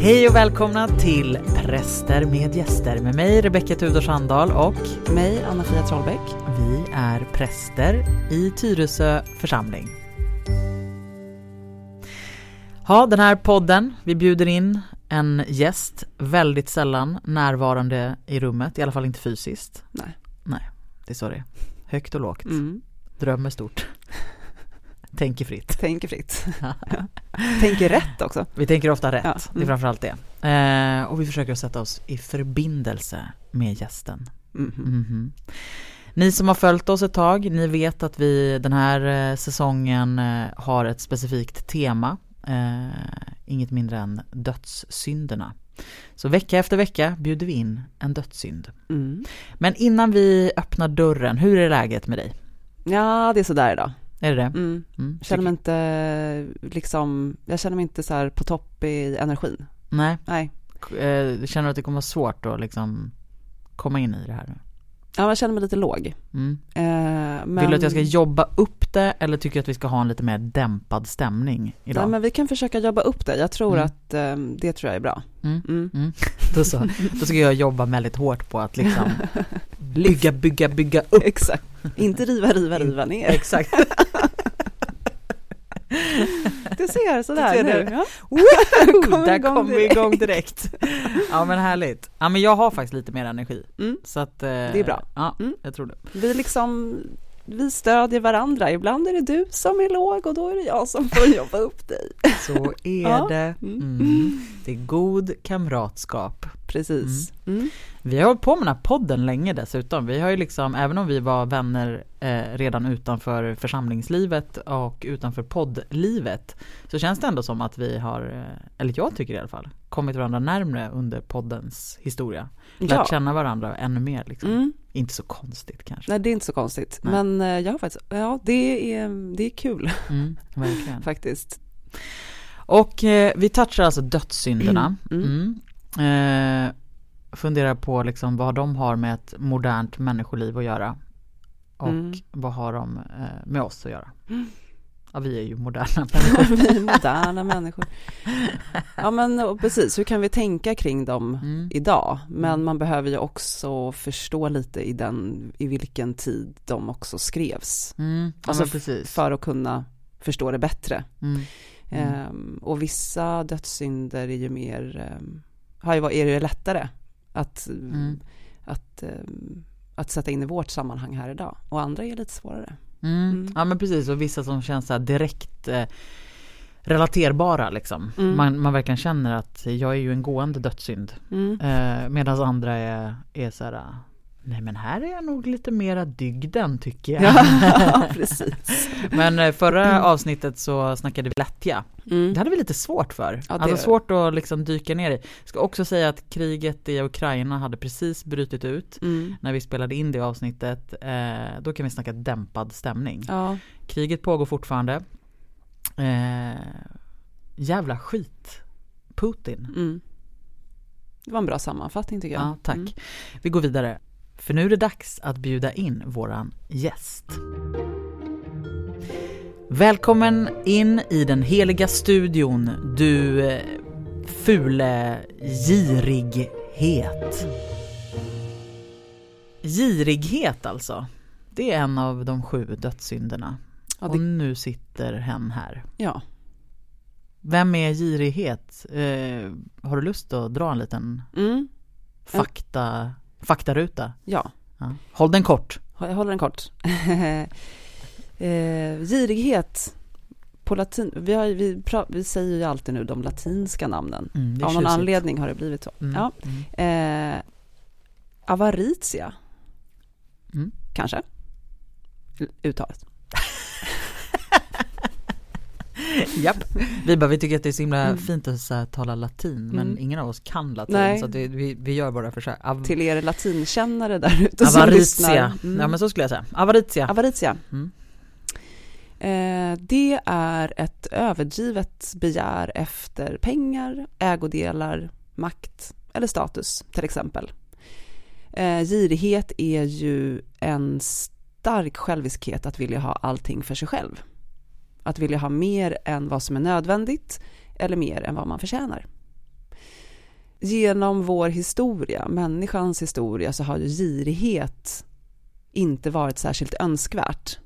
Hej och välkomna till Präster med gäster med mig Rebecka Tudor Sandahl och mig Anna-Fia Trollbäck. Vi är präster i Tyresö församling. Ja, den här podden, vi bjuder in en gäst, väldigt sällan närvarande i rummet, i alla fall inte fysiskt. Nej. Nej, det är så det är. Högt och lågt. Mm. Drömmer stort. Tänker fritt. Tänker fritt. tänker rätt också. Vi tänker ofta rätt, Ja, det är mm. framförallt det. Eh, och vi försöker sätta oss i förbindelse med gästen. Mhm. Mhm. Ni som har följt oss ett tag, ni vet att vi den här eh, säsongen eh, har ett specifikt tema. Eh, inget mindre än dödssynderna. Så vecka efter vecka bjuder vi in en dödssynd. Mm. Men innan vi öppnar dörren, hur är läget med dig? Ja, det är sådär idag. Är det det? Mm. Mm. Känner mig inte liksom, jag känner mig inte så här på topp i energin. Nej, Nej. eh, känner du att det kommer vara svårt att liksom komma in i det här? Ja, jag känner mig lite låg. Mm. Eh, men... Vill du att jag ska jobba upp det eller tycker du att vi ska ha en lite mer dämpad stämning idag? Nej, men vi kan försöka jobba upp det. Jag tror Mm. att eh, det tror jag är bra. Mm. Mm. Mm. Då, så, då ska jag jobba väldigt hårt på att liksom bygga, bygga, bygga upp. Exakt. Inte riva, riva, riva ner. Exakt. Du ser, sådär Du ser nu. det. Ja. Kommer Där igång kom vi igång direkt. Ja men härligt. Ja men jag har faktiskt lite mer energi. Mm. Så att, eh, är bra. Ja, Mm. jag tror det. Vi liksom, vi stödjer varandra. Ibland är det du som är låg och då är det jag som får jobba upp dig. Så är Ja. det. Mm. Det är god kamratskap. Precis. Mm. Vi har hållit på med den här podden länge dessutom. Vi har ju liksom, även om vi var vänner eh, redan utanför församlingslivet och utanför poddlivet så känns det ändå som att vi har, eh, eller jag tycker i alla fall, kommit varandra närmre under poddens historia. Lärt Ja. känna varandra ännu mer liksom. Mm. Inte så konstigt kanske. Nej, det är inte så konstigt. Nej. Men eh, jag har faktiskt, ja, det är, det är kul Mm, verkligen. faktiskt. Och eh, vi touchar alltså dödssynderna. Mm. Mm. Eh, funderar på liksom vad de har med ett modernt människoliv att göra. Och Mm. vad har de eh, med oss att göra. Mm. Ja, vi är ju moderna människor. vi är moderna människor. Ja, men precis. Hur kan vi tänka kring dem Mm. idag? Men man behöver ju också förstå lite i den, i vilken tid de också skrevs. Mm. Ja, Alltså. För att kunna förstå det bättre. Mm. Mm. Ehm, och vissa dödssynder är ju mer, um, har ju, är det lättare att, Mm. att, ehm, att sätta in i vårt sammanhang här idag. Och andra är lite svårare. Mm. Mm. Ja men precis och vissa som känns så direkt eh, relaterbara liksom. Mm. Man, man verkligen känner att jag är ju en gående dödssynd. Mm. Eh, Medan andra är, är så här, nej men här är jag nog lite mera dygden tycker jag. Ja, precis. men eh, förra avsnittet så snackade vi lättja. Mm. Det hade vi lite svårt för. Ja, det- Alltså svårt att liksom dyka ner i. Ska också säga att kriget i Ukraina hade precis brutit ut. Mm. När vi spelade in det avsnittet, eh, då kan vi snacka dämpad stämning. Ja, Kriget pågår fortfarande. Eh, jävla skit. Putin. mm. Det var en bra sammanfattning tycker jag. Ja, tack. Mm. Vi går vidare. För nu är det dags att bjuda in våran gäst. Välkommen in i den heliga studion, du eh, fule girighet. Girighet alltså. Det är en av de sju dödssynderna. Ja, Och det, nu sitter hen här. ja. Vem är girighet? Eh, har du lust att dra en liten Mm. fakta, faktaruta? ja. Ja. Håll den kort. Jag håller den kort. eh, girighet på latin, vi, har, vi, vi säger ju alltid nu de latinska namnen. Mm, Av någon anledning har det blivit så. Mm, Ja. mm. Eh, avaritia. Mm. Kanske. Uttalet. Japp. Vi bara, vi tycker att det är så himla Mm. fint att så här, tala latin men Mm. ingen av oss kan latin Nej. så att vi, vi, gör våra försök. Av, Till er latinkännare där ute som lyssnar. Mm. Ja men så skulle jag säga. Avaritia. Avaritia. Mm. Eh, det är ett överdrivet begär efter pengar, ägodelar, makt eller status till exempel. Eh, girighet är ju en stark själviskhet att vilja ha allting för sig själv. Att vilja ha mer än vad som är nödvändigt eller mer än vad man förtjänar. genom vår historia, människans historia, så har ju girighet inte varit särskilt önskvärt.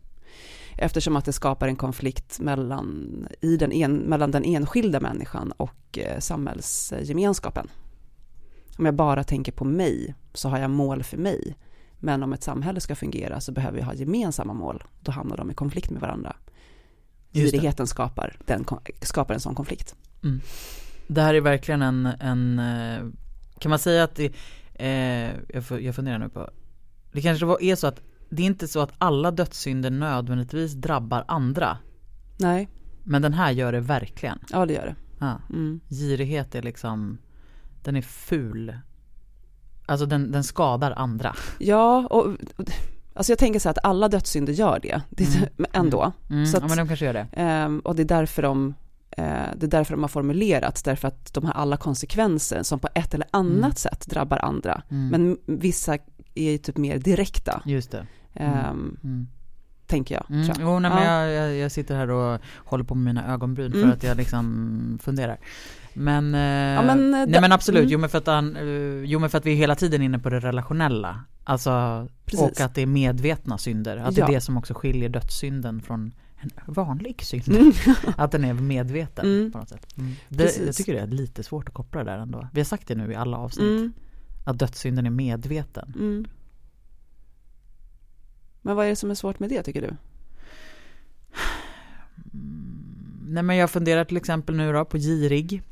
Eftersom att det skapar en konflikt mellan, i den, en, mellan den enskilda människan och eh, samhällsgemenskapen. Om jag bara tänker på mig så har jag mål för mig. Men om ett samhälle ska fungera så behöver vi ha gemensamma mål. Då hamnar de i konflikt med varandra. Girigheten skapar, den, skapar en sån konflikt. Mm. Det här är verkligen en, en eh, kan man säga att det, eh, jag, jag funderar nu på, det kanske är så att det är inte så att alla dödssynder nödvändigtvis drabbar andra. Nej. Men den här gör det verkligen. Ja det gör det. Ja. Mm. Girighet är liksom, den är ful. Alltså den, den skadar andra. Ja, och Alltså jag tänker så här att alla dödssynder gör det, det mm. ändå. Mm. mm. Så att, ja men de kanske gör det. Um, och det är därför de Eh, det är därför de har formulerats, därför att de har alla konsekvenser som på ett eller annat mm. sätt drabbar andra. Mm. Men vissa är typ mer direkta. Just det. Mm. Um, tänker jag. Mm. Jo, nej, men ja. jag, jag, sitter här och håller på med mina ögonbryn för mm. att jag liksom funderar. Men, eh, ja, men eh, nej men absolut, mm. jo, men för att han, jo men för att vi är hela tiden inne på det relationella. Alltså, Precis. och att det är medvetna synder. Att ja. det är det som också skiljer dödssynden från en vanlig synd. Mm. att den är medveten mm. på något sätt. Mm. Det, jag tycker det är lite svårt att koppla det där ändå. Vi har sagt det nu i alla avsnitt. Mm. Att dödssynden är medveten. Mm. Men vad är det som är svårt med det tycker du? Mm. Nej men jag funderar till exempel nu då på girig.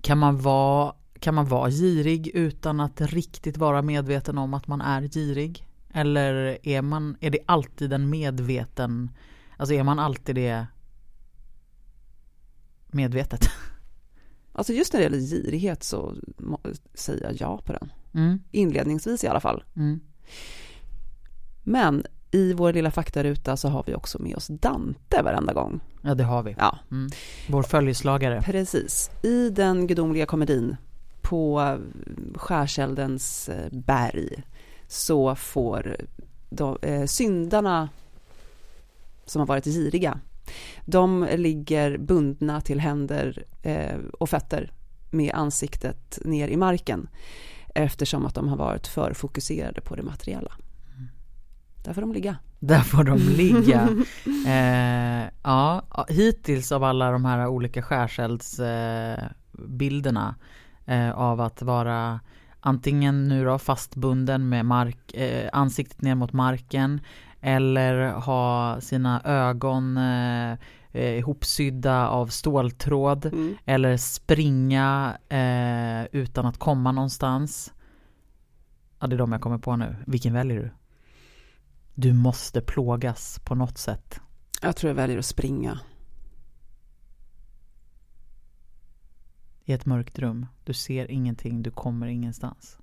Kan man vara kan man vara girig utan att riktigt vara medveten om att man är girig? Eller är, man, är det alltid en medveten Alltså är man alltid det medvetet? Alltså just när det gäller girighet så säger jag ja på den. Mm. Inledningsvis i alla fall. Mm. Men i vår lilla faktaruta så har vi också med oss Dante varenda gång. Ja, det har vi. Ja. Mm. Vår följeslagare. Precis. I den gudomliga komedin på skärseldens eh, berg så får de, eh, syndarna som har varit giriga. De ligger bundna till händer eh, och fötter med ansiktet ner i marken eftersom att de har varit för fokuserade på det materiella. Där får de ligga. Där får de ligga. eh, ja, hittills av alla de här olika skärseldsbilderna eh, av att vara antingen nu då fastbunden med mark, eh, ansiktet ner mot marken eller ha sina ögon eh, eh, ihopsydda av ståltråd mm. eller springa eh, utan att komma någonstans. Ja, det är de jag kommer på nu. Vilken väljer du? Du måste plågas på något sätt. Jag tror jag väljer att springa. I ett mörkt rum. Du ser ingenting, du kommer ingenstans.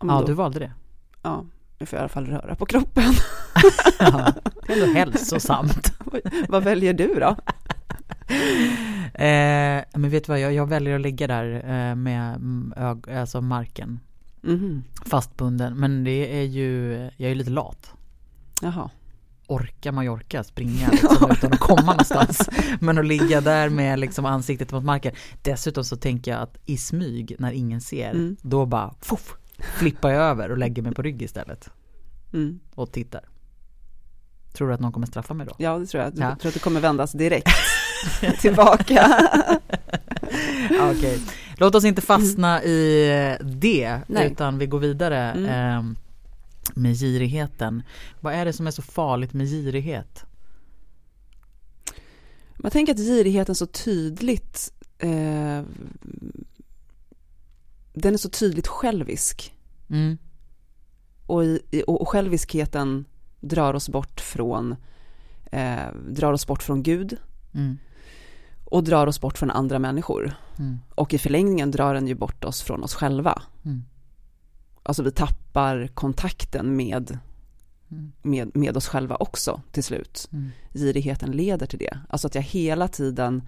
Ja, ja du valde det. Ja, nu får jag i alla fall röra på kroppen. ja, det är ändå hälsosamt. vad väljer du då? Eh, men vet du vad, jag, jag väljer att ligga där eh, med ög, alltså marken. Mm. Fastbunden, men det är ju, jag är lite lat. Jaha. Orka Mallorca, springa liksom, utan att komma någonstans. Men att ligga där med liksom ansiktet mot marken. Dessutom så tänker jag att i smyg, när ingen ser, mm. då bara fuff, flippar jag över och lägger mig på rygg istället. Mm. Och tittar. Tror du att någon kommer straffa mig då? Ja, det tror jag. Du ja. tror att det kommer vändas direkt tillbaka. Okej, okay. Låt oss inte fastna mm. i det, Nej. utan vi går vidare mm. eh, med girigheten. Vad är det som är så farligt med girighet? Man tänker att girigheten så tydligt eh, den är så tydligt självisk. Mm. Och, i, och, och själviskheten drar oss bort från, eh, drar oss bort från Gud. Mm. Och drar oss bort från andra människor. Mm. Och i förlängningen drar den ju bort oss från oss själva. Mm. Alltså vi tappar kontakten med, mm. med, med oss själva också till slut. Mm. Girigheten leder till det. Alltså att jag hela tiden,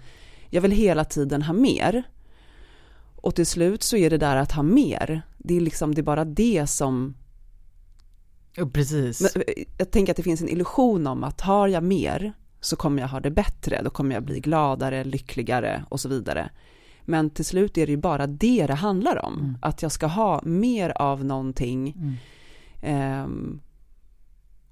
jag vill hela tiden ha mer. Och till slut så är det där att ha mer, det är liksom, det är bara det som precis. Eh, jag tänker att det finns en illusion om att har jag mer så kommer jag ha det bättre, då kommer jag bli gladare, lyckligare och så vidare. Men till slut är det ju bara det det handlar om. Mm. Att jag ska ha mer av någonting. Mm. ehm,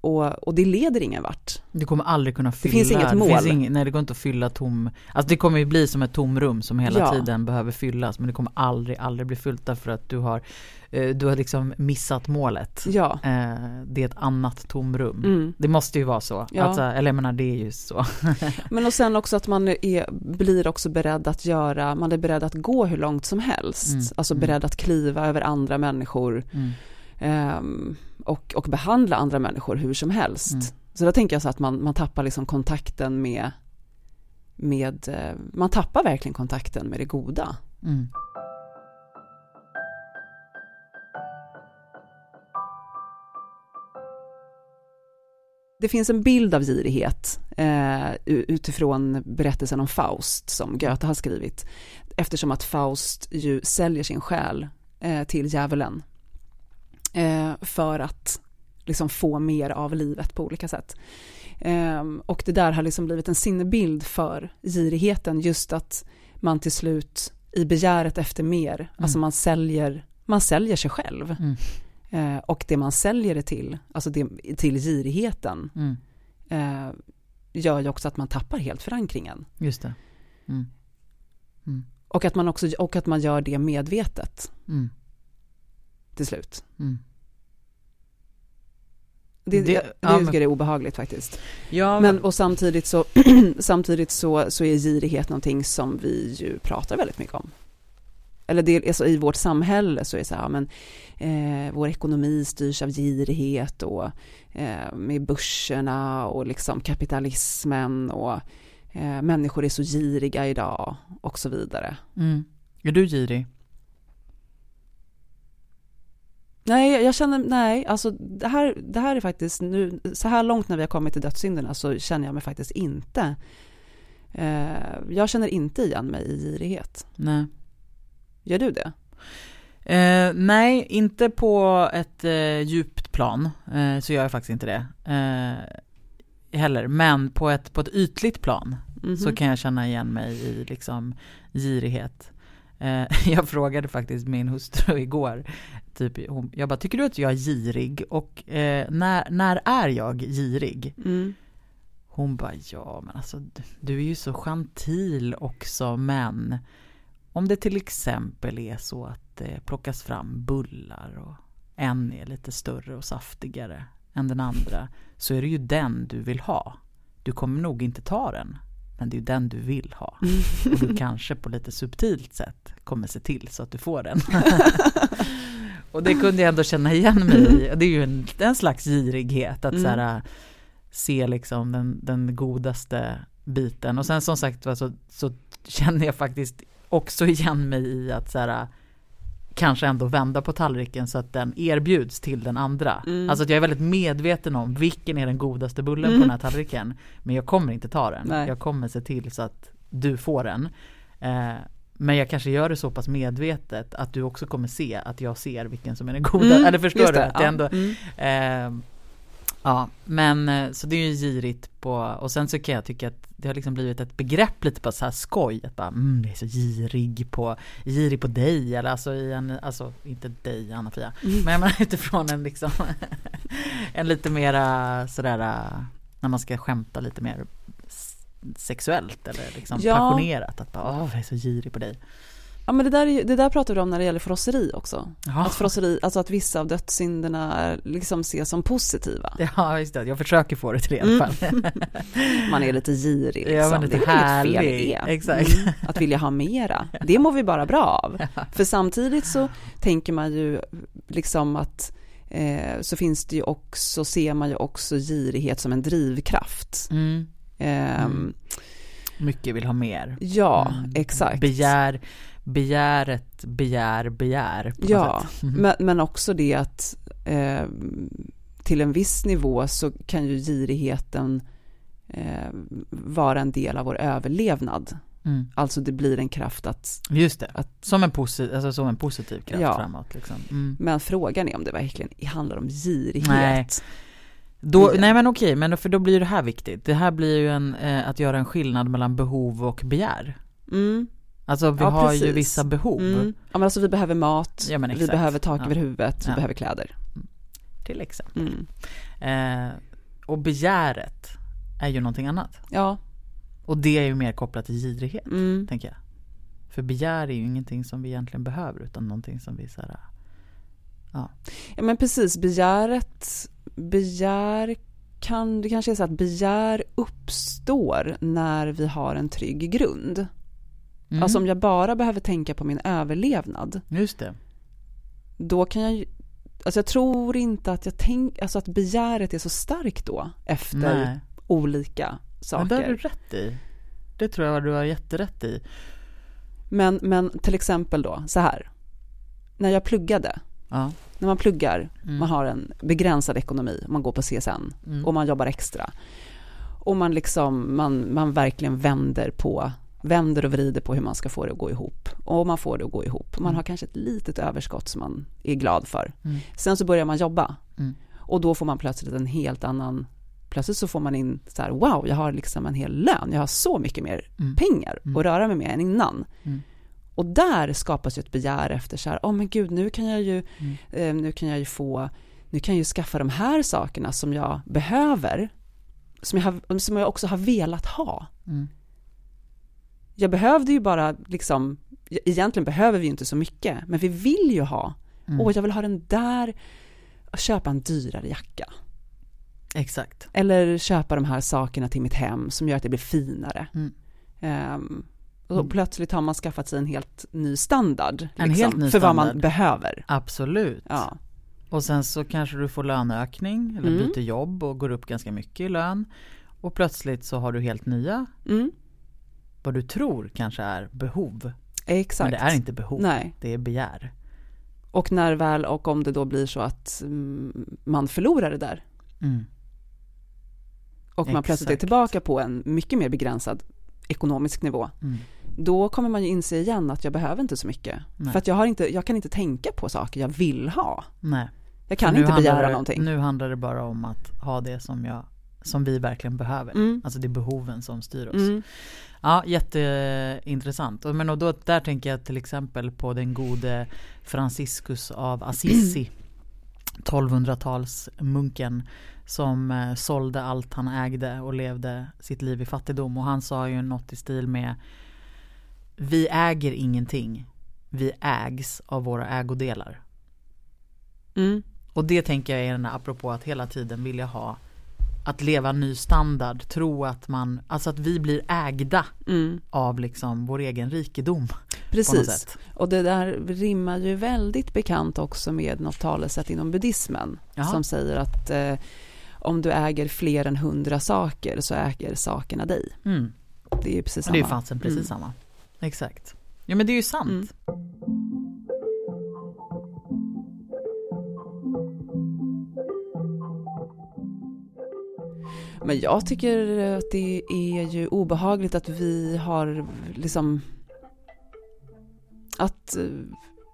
och, och det leder ingen vart. Du kommer aldrig kunna fylla, finns inget mål. finns ing, nej det går inte att fylla tom, alltså det kommer ju bli som ett tomrum som hela Ja. tiden behöver fyllas men det kommer aldrig, aldrig bli fyllt därför att du har, eh, du har liksom missat målet. Ja. Eh, det är ett annat tomrum. Mm. Det måste ju vara så. Ja. Alltså, eller jag menar det är ju så. Men och sen också att man är, blir också beredd att göra, man är beredd att gå hur långt som helst. Mm, Alltså mm. beredd att kliva över andra människor Mm. Ehm, och, och behandla andra människor hur som helst. Mm. Så då tänker jag så att man, man tappar liksom kontakten med, med, eh, man tappar verkligen kontakten med det goda. Mm. Det finns en bild av girighet eh, utifrån berättelsen om Faust som Goethe har skrivit. Eftersom att Faust ju säljer sin själ eh, till djävulen. Eh, för att liksom få mer av livet på olika sätt. Eh, och det där har liksom blivit en sinnebild för girigheten. Just att man till slut i begäret efter mer, alltså man säljer, man säljer sig själv. Mm. Eh, och det man säljer det till, alltså det, till girigheten, Mm. eh, gör ju också att man tappar helt förankringen. Just det. Mm. Mm. Och att man, också, och att man gör det medvetet Mm. Till slut. Mm. Det, Det- det, det ja, tycker men- jag är obehagligt faktiskt. Ja, Men, och samtidigt, så, samtidigt så, så är girighet någonting som vi ju pratar väldigt mycket om. Eller det, alltså i vårt samhälle så är det så här, men eh, vår ekonomi styrs av girighet och eh, med börserna och liksom kapitalismen och eh, människor är så giriga idag och så vidare. mm. Är du girig? Nej, jag- känner, nej, alltså det här, det här är faktiskt nu, så här långt när vi har kommit till dödssynderna så känner jag mig faktiskt inte, eh, jag känner inte igen mig i girighet. Nej. Gör du det? Eh, nej, inte på ett eh, djupt plan, eh, så gör jag faktiskt inte det. Eh, heller, men på ett, på ett ytligt plan Mhm. så kan jag känna igen mig i liksom girighet. Eh, jag frågade faktiskt min hustru igår, typ, hon, jag bara, tycker du att jag är girig? Och eh, när, när är jag girig? Mm. Hon bara, ja men alltså du- är ju så gentil också men om det till exempel är så att det plockas fram bullar och en är lite större och saftigare än den andra så är det ju den du vill ha. Du kommer nog inte ta den men det är ju den du vill ha. Och du kanske på lite subtilt sätt kommer se till så att du får den. och det kunde jag ändå känna igen mig i. Det är ju en, en slags girighet att Mm. så här, se liksom den, den godaste biten. Och sen som sagt så, så känner jag faktiskt också igen mig i att så här, kanske ändå vända på tallriken så att den erbjuds till den andra. Mm. Alltså att jag är väldigt medveten om vilken är den godaste bullen Mm. på den här tallriken. Men jag kommer inte ta den. Nej. Jag kommer se till så att du får den. Eh, men jag kanske gör det så pass medvetet att du också kommer se att jag ser vilken som är den goda. Mm, Eller förstår du? Att ja. ändå, Mm. Eh, ja, men eh, så det är ju girigt på, och sen så kan jag tycka att det har liksom blivit ett begrepp lite på så här skoj, att bara mm, det är så girig på, girig på dig eller alltså i en, alltså inte dig Anna-Fia, Mm. men menar utifrån en liksom, en lite mera sådär, eh, när man ska skämta lite mer sexuellt eller liksom Ja. passionerat, att bara åh jag är så girig på dig. Ja men det där, är, ju- det där pratar vi om när det gäller frosseri också. Ja, Att frosseri, alltså att vissa av dödssynderna är- liksom ses som positiva. ja just det, jag försöker få det till det i alla Mm. fall. Man är lite girig Ja, liksom. men lite det är fel härlig. i det. Exakt. Mm, att vilja ha mera. Det mår vi bara bra av. För samtidigt så tänker man ju liksom att eh, så finns det ju också, ser man ju också girighet som en drivkraft. Mm. Ehm, Mm. Mycket vill ha mer. Ja, Mm. exakt. Begär, begäret begär, begär. Ja. Mm. men, men också det att eh, till en viss nivå så kan ju girigheten eh, vara en del av vår överlevnad. Mm. Alltså det blir en kraft att, Just det, att som en, posi- alltså som en positiv kraft Ja. framåt. Liksom. Mm. men frågan är om det verkligen handlar om girighet. Nej. Då, nej men okej, men för då blir det här viktigt. Det här blir ju en, eh, att göra en skillnad mellan behov och begär. Mm, Alltså vi Ja, har ju precis. vissa behov. Mm. Ja, men alltså vi behöver mat, Ja, men vi behöver tak Ja. över huvudet, vi Ja. behöver kläder. Till exempel. Mm. Eh, och begäret är ju någonting annat. Ja, Och det är ju mer kopplat till girighet, mm. tänker jag. För begär är ju ingenting som vi egentligen behöver utan någonting som vi så här, ja men precis, begäret, begär kan, det kanske är så att begär uppstår när vi har en trygg grund. mm, Alltså om jag bara behöver tänka på min överlevnad, Just det. då kan jag ju, alltså jag tror inte att jag tänk, alltså att begäret är så starkt då efter Nej. olika Men det har du saker. rätt i. Det tror jag du har jätterätt i. Men, men till exempel då, så här, när jag pluggade, Ja. när man pluggar, Mm. man har en begränsad ekonomi, man går på CSN Mm. och man jobbar extra. Och man liksom, man, man verkligen vänder på, vänder och vrider på hur man ska få det att gå ihop. Och man får det att gå ihop. Man Mm. har kanske ett litet överskott som man är glad för. Mm. Sen så börjar man jobba. Mm. Och då får man plötsligt en helt annan, plötsligt så får man in så här, wow, jag har liksom en hel lön, jag har så mycket mer Mm. pengar Mm. att röra mig med än innan. Och där skapas ju ett begär efter så här, åh men gud, nu kan jag ju, Mm. eh, nu kan jag ju få, nu kan jag ju skaffa de här sakerna som jag behöver, som jag, har, som jag också har velat ha. Mm. Jag behövde ju bara liksom, egentligen behöver vi ju inte så mycket, men vi vill ju ha, Mm. åh jag vill ha den där, köpa en dyrare jacka. Exakt. Eller köpa de här sakerna till mitt hem som gör att det blir finare. Mm. Och Mm. plötsligt har man skaffat sig en helt ny standard. liksom, En helt ny för vad man standard. behöver. Absolut. Ja. Och sen så kanske du får löneökning eller Mm. byter jobb och går upp ganska mycket i lön. Och plötsligt så har du helt nya, Mm, vad du tror kanske är behov. exakt. Men det är inte behov, Nej. det är begär. Och när väl, och om det då blir så att mm, man förlorar det där Mm. och man plötsligt är Exakt. tillbaka på en mycket mer begränsad ekonomisk nivå, Mm. Då kommer man ju inse igen att jag behöver inte så mycket. Nej. För att jag, har inte, jag kan inte tänka på saker jag vill ha. Nej. Jag kan inte begära det, någonting. Nu handlar det bara om att ha det som, jag, som vi verkligen behöver. Mm. Alltså det är behoven som styr oss. Mm. Ja, jätteintressant. Men och då, där tänker jag till exempel på den gode Franciscus av Assisi. 1200-talsmunken som eh, sålde allt han ägde och levde sitt liv i fattigdom. Och han sa ju något i stil med Vi äger ingenting. Vi ägs av våra ägodelar. Mm. Och det tänker jag är den här, apropå att hela tiden vilja ha att leva ny standard, tro att man, alltså att vi blir ägda Mm. av liksom vår egen rikedom. Precis. Och det där rimmar ju väldigt bekant också med något talesätt inom buddhismen Jaha. som säger att eh, om du äger fler än hundra saker så äger sakerna dig. Mm. Det är ju precis samma. det är ju fasen precis Mm. samma. Exakt. Ja men det är ju sant. Mm. Men jag tycker att det är ju obehagligt att vi har liksom att,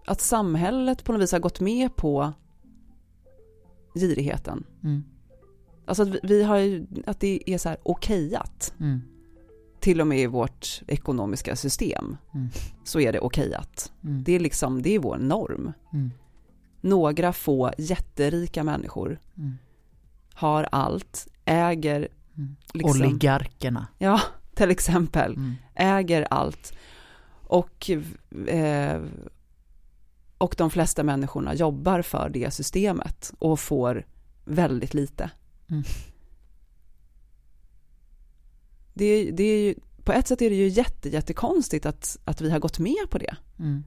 att samhället på något vis har gått med på girigheten. Mm. Alltså att vi, vi har ju, att det är så här okejat, Mm. Till och med i vårt ekonomiska system, Mm. så är det okejat. Mm. Det är liksom, det är vår norm. Mm. Några få jätterika människor Mm. har allt, äger, Mm. liksom, Oligarkerna. ja, till exempel, Mm. äger allt. Och, eh, och de flesta människorna jobbar för det systemet och får väldigt lite. Det, det är ju, på ett sätt är det ju jätte, jättekonstigt att, att vi har gått med på det. Mm.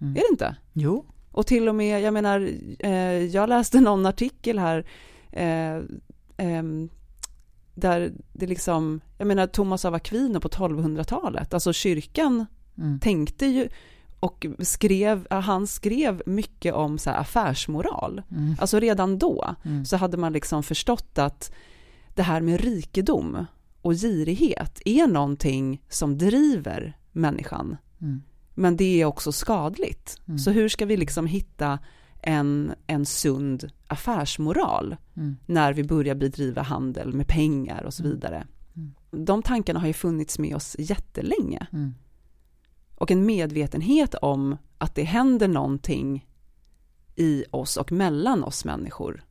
Mm. Är det inte? Jo. Och till och med, jag menar, eh, jag läste någon artikel här eh, ehm, där det liksom, jag menar Thomas av Aquino på 1200-talet, alltså kyrkan Mm. tänkte ju och skrev, han skrev mycket om så affärsmoral. Mm. Alltså redan då Mm. så hade man liksom förstått att det här med rikedom och girighet är någonting som driver människan. Mm. Men det är också skadligt. Mm. Så hur ska vi liksom hitta en, en sund affärsmoral Mm. när vi börjar bedriva handel med pengar och så Mm. vidare. Mm. De tankarna har ju funnits med oss jättelänge. Mm. Och en medvetenhet om att det händer någonting i oss och mellan oss människor.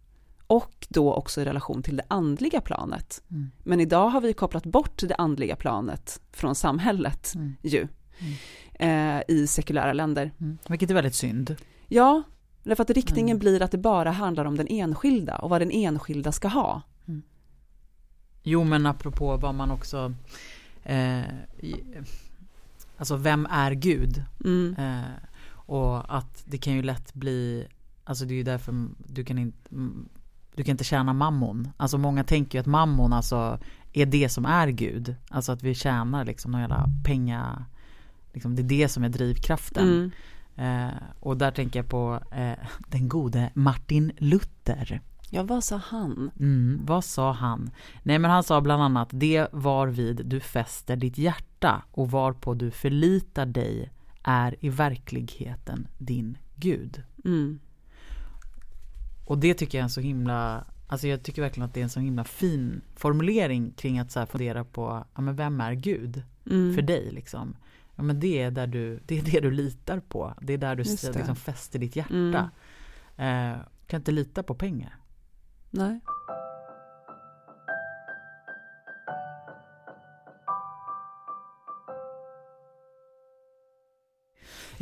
Och då också i relation till det andliga planet. Mm. Men idag har vi kopplat bort det andliga planet från samhället Mm. ju. Eh, I sekulära länder. Mm. Vilket är väldigt synd. Ja, därför att riktningen Mm. blir att det bara handlar om den enskilda och vad den enskilda ska ha. Jo men apropå vad man också eh, Alltså vem är Gud? Mm. Eh, och att det kan ju lätt bli Alltså det är ju därför du kan inte Du kan inte tjäna mammon Alltså många tänker ju att mammon alltså Är det som är Gud Alltså att vi tjänar liksom några jävla penga liksom, Det är det som är drivkraften Mm. eh, Och där tänker jag på eh, Den gode Martin Luther Ja, vad sa han? Mm, vad sa han? Nej men han sa bland annat det varvid du fäster ditt hjärta och varpå du förlitar dig är i verkligheten din Gud. Mm. Och det tycker jag är en så himla, alltså jag tycker verkligen att det är en så himla fin formulering kring att så här fundera på, ja men vem är Gud Mm. för dig liksom? Ja men det är där du, det är det du litar på, det är där du liksom fäster ditt hjärta. Mm. Eh, kan inte lita på pengar. Nej.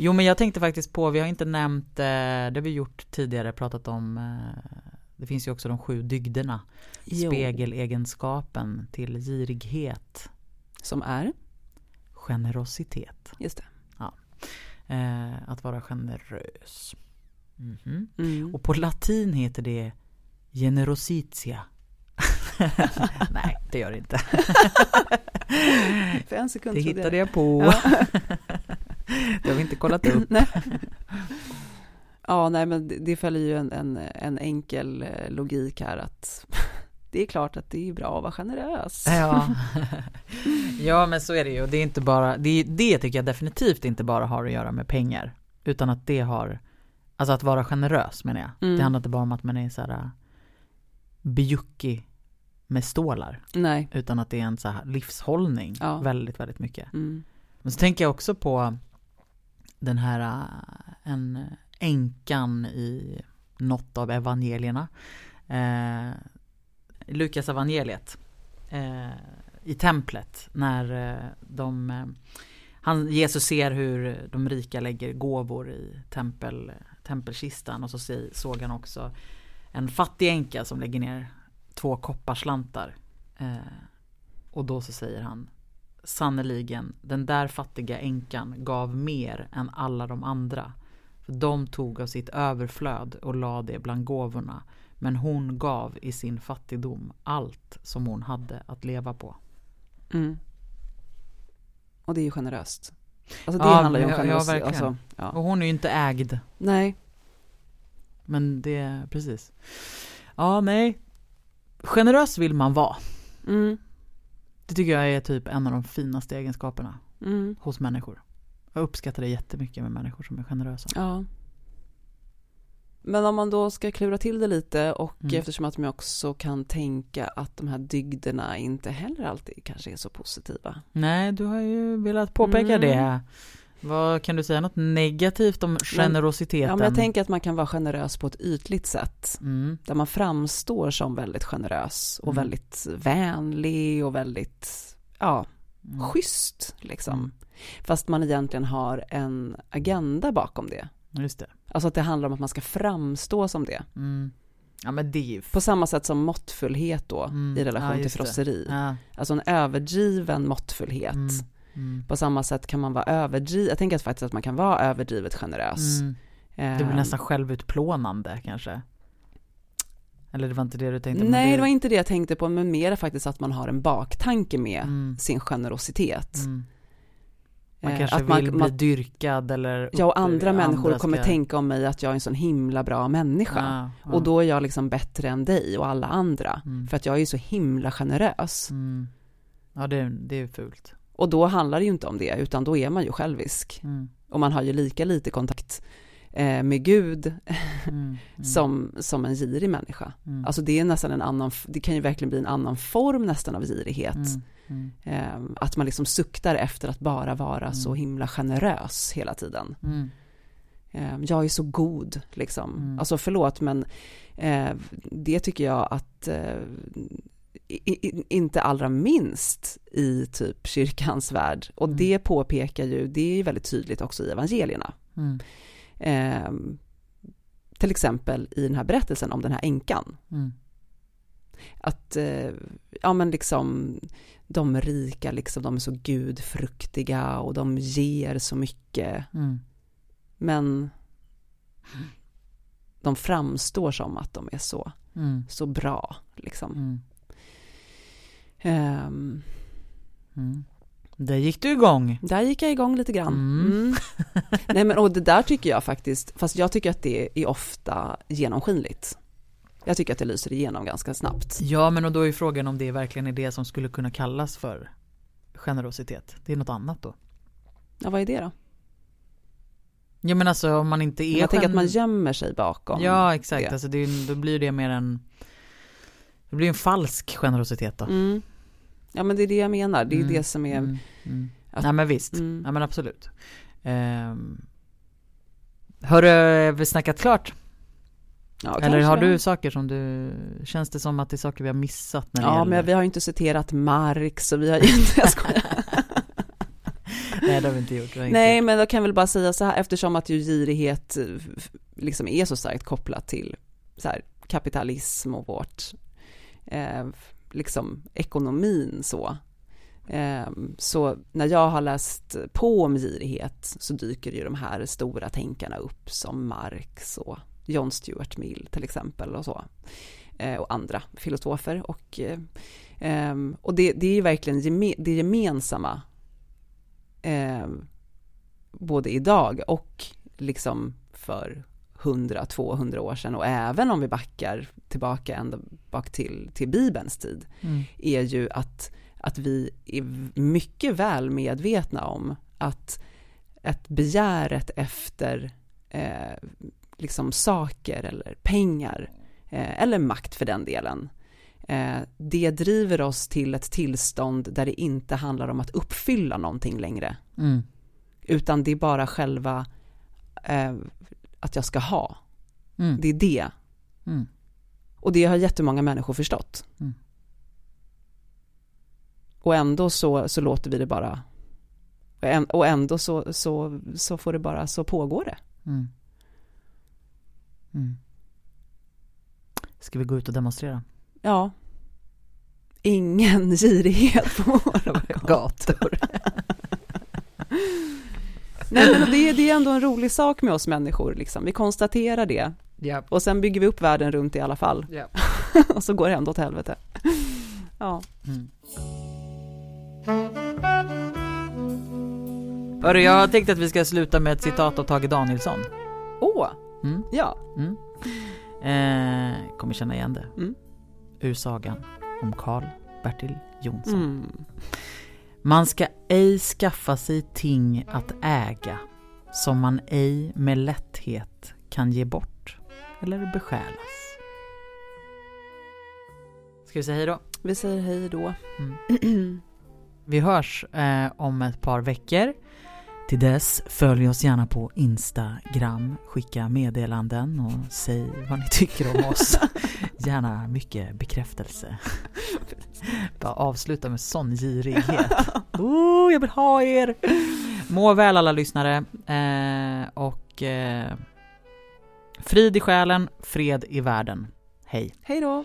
Jo men jag tänkte faktiskt på, vi har inte nämnt, eh, det har vi gjort tidigare, pratat om eh, Det finns ju också de sju dygderna Jo. Spegelegenskapen till girighet Som är? Generositet Just det. eh, Att vara generös Mhm. Mm. Och på latin heter det Generositia Nej, det gör det inte För en sekund Det hittade jag på Ja. Det har vi inte kollat upp nej. Ja, nej, men det, det följer ju en, en, en enkel eh, logik här att det är klart att det är bra att vara generös. Ja. ja men så är det ju. Det är inte bara, det, det tycker jag definitivt inte bara har att göra med pengar. Utan att det har, alltså att vara generös menar jag. Mm. Det handlar inte bara om att man är så här äh, bjuckig med stålar. Nej. Utan att det är en så här livshållning Ja. väldigt, väldigt mycket. Mm. Men så tänker jag också på den här äh, en änkan i något av evangelierna. Eh, Lukas evangeliet eh, i templet när de han, Jesus ser hur de rika lägger gåvor i tempel, tempelkistan och så såg han också en fattig änka som lägger ner två kopparslantar. Eh, och då så säger han Sannerligen, den där fattiga änkan gav mer än alla de andra. För de tog av sitt överflöd och la det bland gåvorna. Men hon gav i sin fattigdom allt som hon hade att leva på. Mm. Och det är ju generöst. Alltså det Ja, handlar ju om ja, ja, verkligen. alltså, ja. Och hon är ju inte ägd. Nej. Men det, precis. Ja, nej. Generös vill man vara. Mm. Det tycker jag är typ en av de finaste egenskaperna Mm. hos människor. Jag uppskattar det jättemycket med människor som är generösa. Ja. Men om man då ska klura till det lite och Mm. eftersom att man också kan tänka att de här dygderna inte heller alltid kanske är så positiva. Nej, du har ju velat påpeka Mm. det. Vad kan du säga något negativt om generositeten? Ja, men jag tänker att man kan vara generös på ett ytligt sätt. mm. Där man framstår som väldigt generös och Mm. väldigt vänlig och väldigt, ja, Mm. schysst liksom. Mm. Fast man egentligen har en agenda bakom det. Just det. Alltså att det handlar om att man ska framstå som det. Mm. Ja men det. På samma sätt som måttfullhet då Mm. i relation Ja, till frosseri. Ja. Alltså en överdriven måttfullhet. Mm. På samma sätt kan man vara överdriven, jag tänker att faktiskt att man kan vara överdrivet generös. Mm. Det blir Eh, nästan självutplånande kanske. Eller det var inte det du tänkte? Nej, det var inte det jag tänkte på, men mer faktiskt att man har en baktanke med Mm. sin generositet. Mm. Man Eh, kanske att man- vill bli man- dyrkad eller Jag och andra människor kommer ska- tänka om mig att jag är en sån himla bra människa. Ja, ja. Och då är jag liksom bättre än dig och alla andra. Mm. För att jag är ju så himla generös. Mm. Ja det, det är fult. Och då handlar det ju inte om det, utan då är man ju självisk. Mm. Och man har ju lika lite kontakt eh, med Gud Mm. Mm. som, som en girig människa. Mm. Alltså det är nästan en annan, det kan ju verkligen bli en annan form nästan av girighet. Eh, att man liksom suktar efter att bara vara så himla generös hela tiden. Eh, jag är så god, liksom. Alltså förlåt, men eh, det tycker jag att eh, i, i, inte allra minst i typ kyrkans värld. Och Mm. det påpekar ju, det är väldigt tydligt också i evangelierna. Mm. Eh, till exempel i den här berättelsen om den här änkan. Mm. Att, eh, ja men liksom, de rika liksom, de är så gudfruktiga och de ger så mycket. Mm. Men de framstår som att de är så, Mm. så bra. Liksom. Ehm, Mm. Där gick du igång. där gick jag igång lite grann. Mm. Mm. Nej men och det där tycker jag faktiskt, fast jag tycker att det är ofta genomskinligt. Jag tycker att det lyser igenom ganska snabbt. Ja, men och då är frågan om det verkligen är det som skulle kunna kallas för generositet. Det är något annat då. Ja, vad är det då? Ja, men alltså om man inte är Jag tänker att man gömmer sig bakom. Ja, exakt. det. Alltså det då blir det mer en Det blir en falsk generositet då. Mm. Ja, men det är det jag menar. Det är Mm, det som är... Mm, mm. att- Nej men visst, Mm. ja men absolut. Um, har du vi snackat klart? Ja, Eller har du saker som du, känns det som att det är saker vi har missat när det Ja, gäller? men vi har ju inte citerat Marx och vi har ju inte... Jag skojar. Nej det har vi inte gjort. Inte Nej, gjort. men då kan väl bara säga så här, eftersom att ju girighet eh, liksom är så starkt kopplat till så här, kapitalism och vårt, eh, liksom ekonomin så. Ehm, så när jag har läst på om girighet så dyker ju de här stora tänkarna upp som Marx och John Stuart Mill till exempel och så. Ehm, och andra filosofer och, ehm, och det, det är ju verkligen geme, det gemensamma både idag och liksom för 100-200 år sedan och även om vi backar tillbaka ända bak till, till Bibelns tid Mm. är ju att, att vi är mycket väl medvetna om att ett begäret efter eh, liksom saker eller pengar eh, eller makt för den delen eh, det driver oss till ett tillstånd där det inte handlar om att uppfylla någonting längre Mm. utan det är bara själva eh, att jag ska ha. Mm. Det är det. Mm. Och det har jättemånga människor förstått. Mm. Och ändå så, så låter vi det bara, och än- och ändå så, så, så får det bara, så pågår det. Mm. Mm. Ska vi gå ut och demonstrera? Ja. Ingen girighet på våra gator. Nej, men det, är- det är ändå en rolig sak med oss människor, liksom. vi konstaterar det. Ja. Och sen bygger vi upp världen runt i alla fall. ja. och så går det ändå åt helvete. Ja. Mm. Hörru, jag tänkte att vi ska sluta med ett citat av Tage Danielsson. Åh, Mm. ja. Mm. Eh, kommer känna igen det. Mm. Ur sagan om Karl Bertil Jonsson. Mm. Man ska ej skaffa sig ting att äga som man ej med lätthet kan ge bort eller besjälas. Ska vi säga hej då? Vi säger hej då. Vi hörs eh, om ett par veckor. Till dess, följ oss gärna på Instagram, skicka meddelanden och säg vad ni tycker om oss. gärna mycket bekräftelse. Bara avsluta med sån girighet. Oh, jag vill ha er! Må väl alla lyssnare eh, och eh, frid i själen, fred i världen. Hej! Hej då.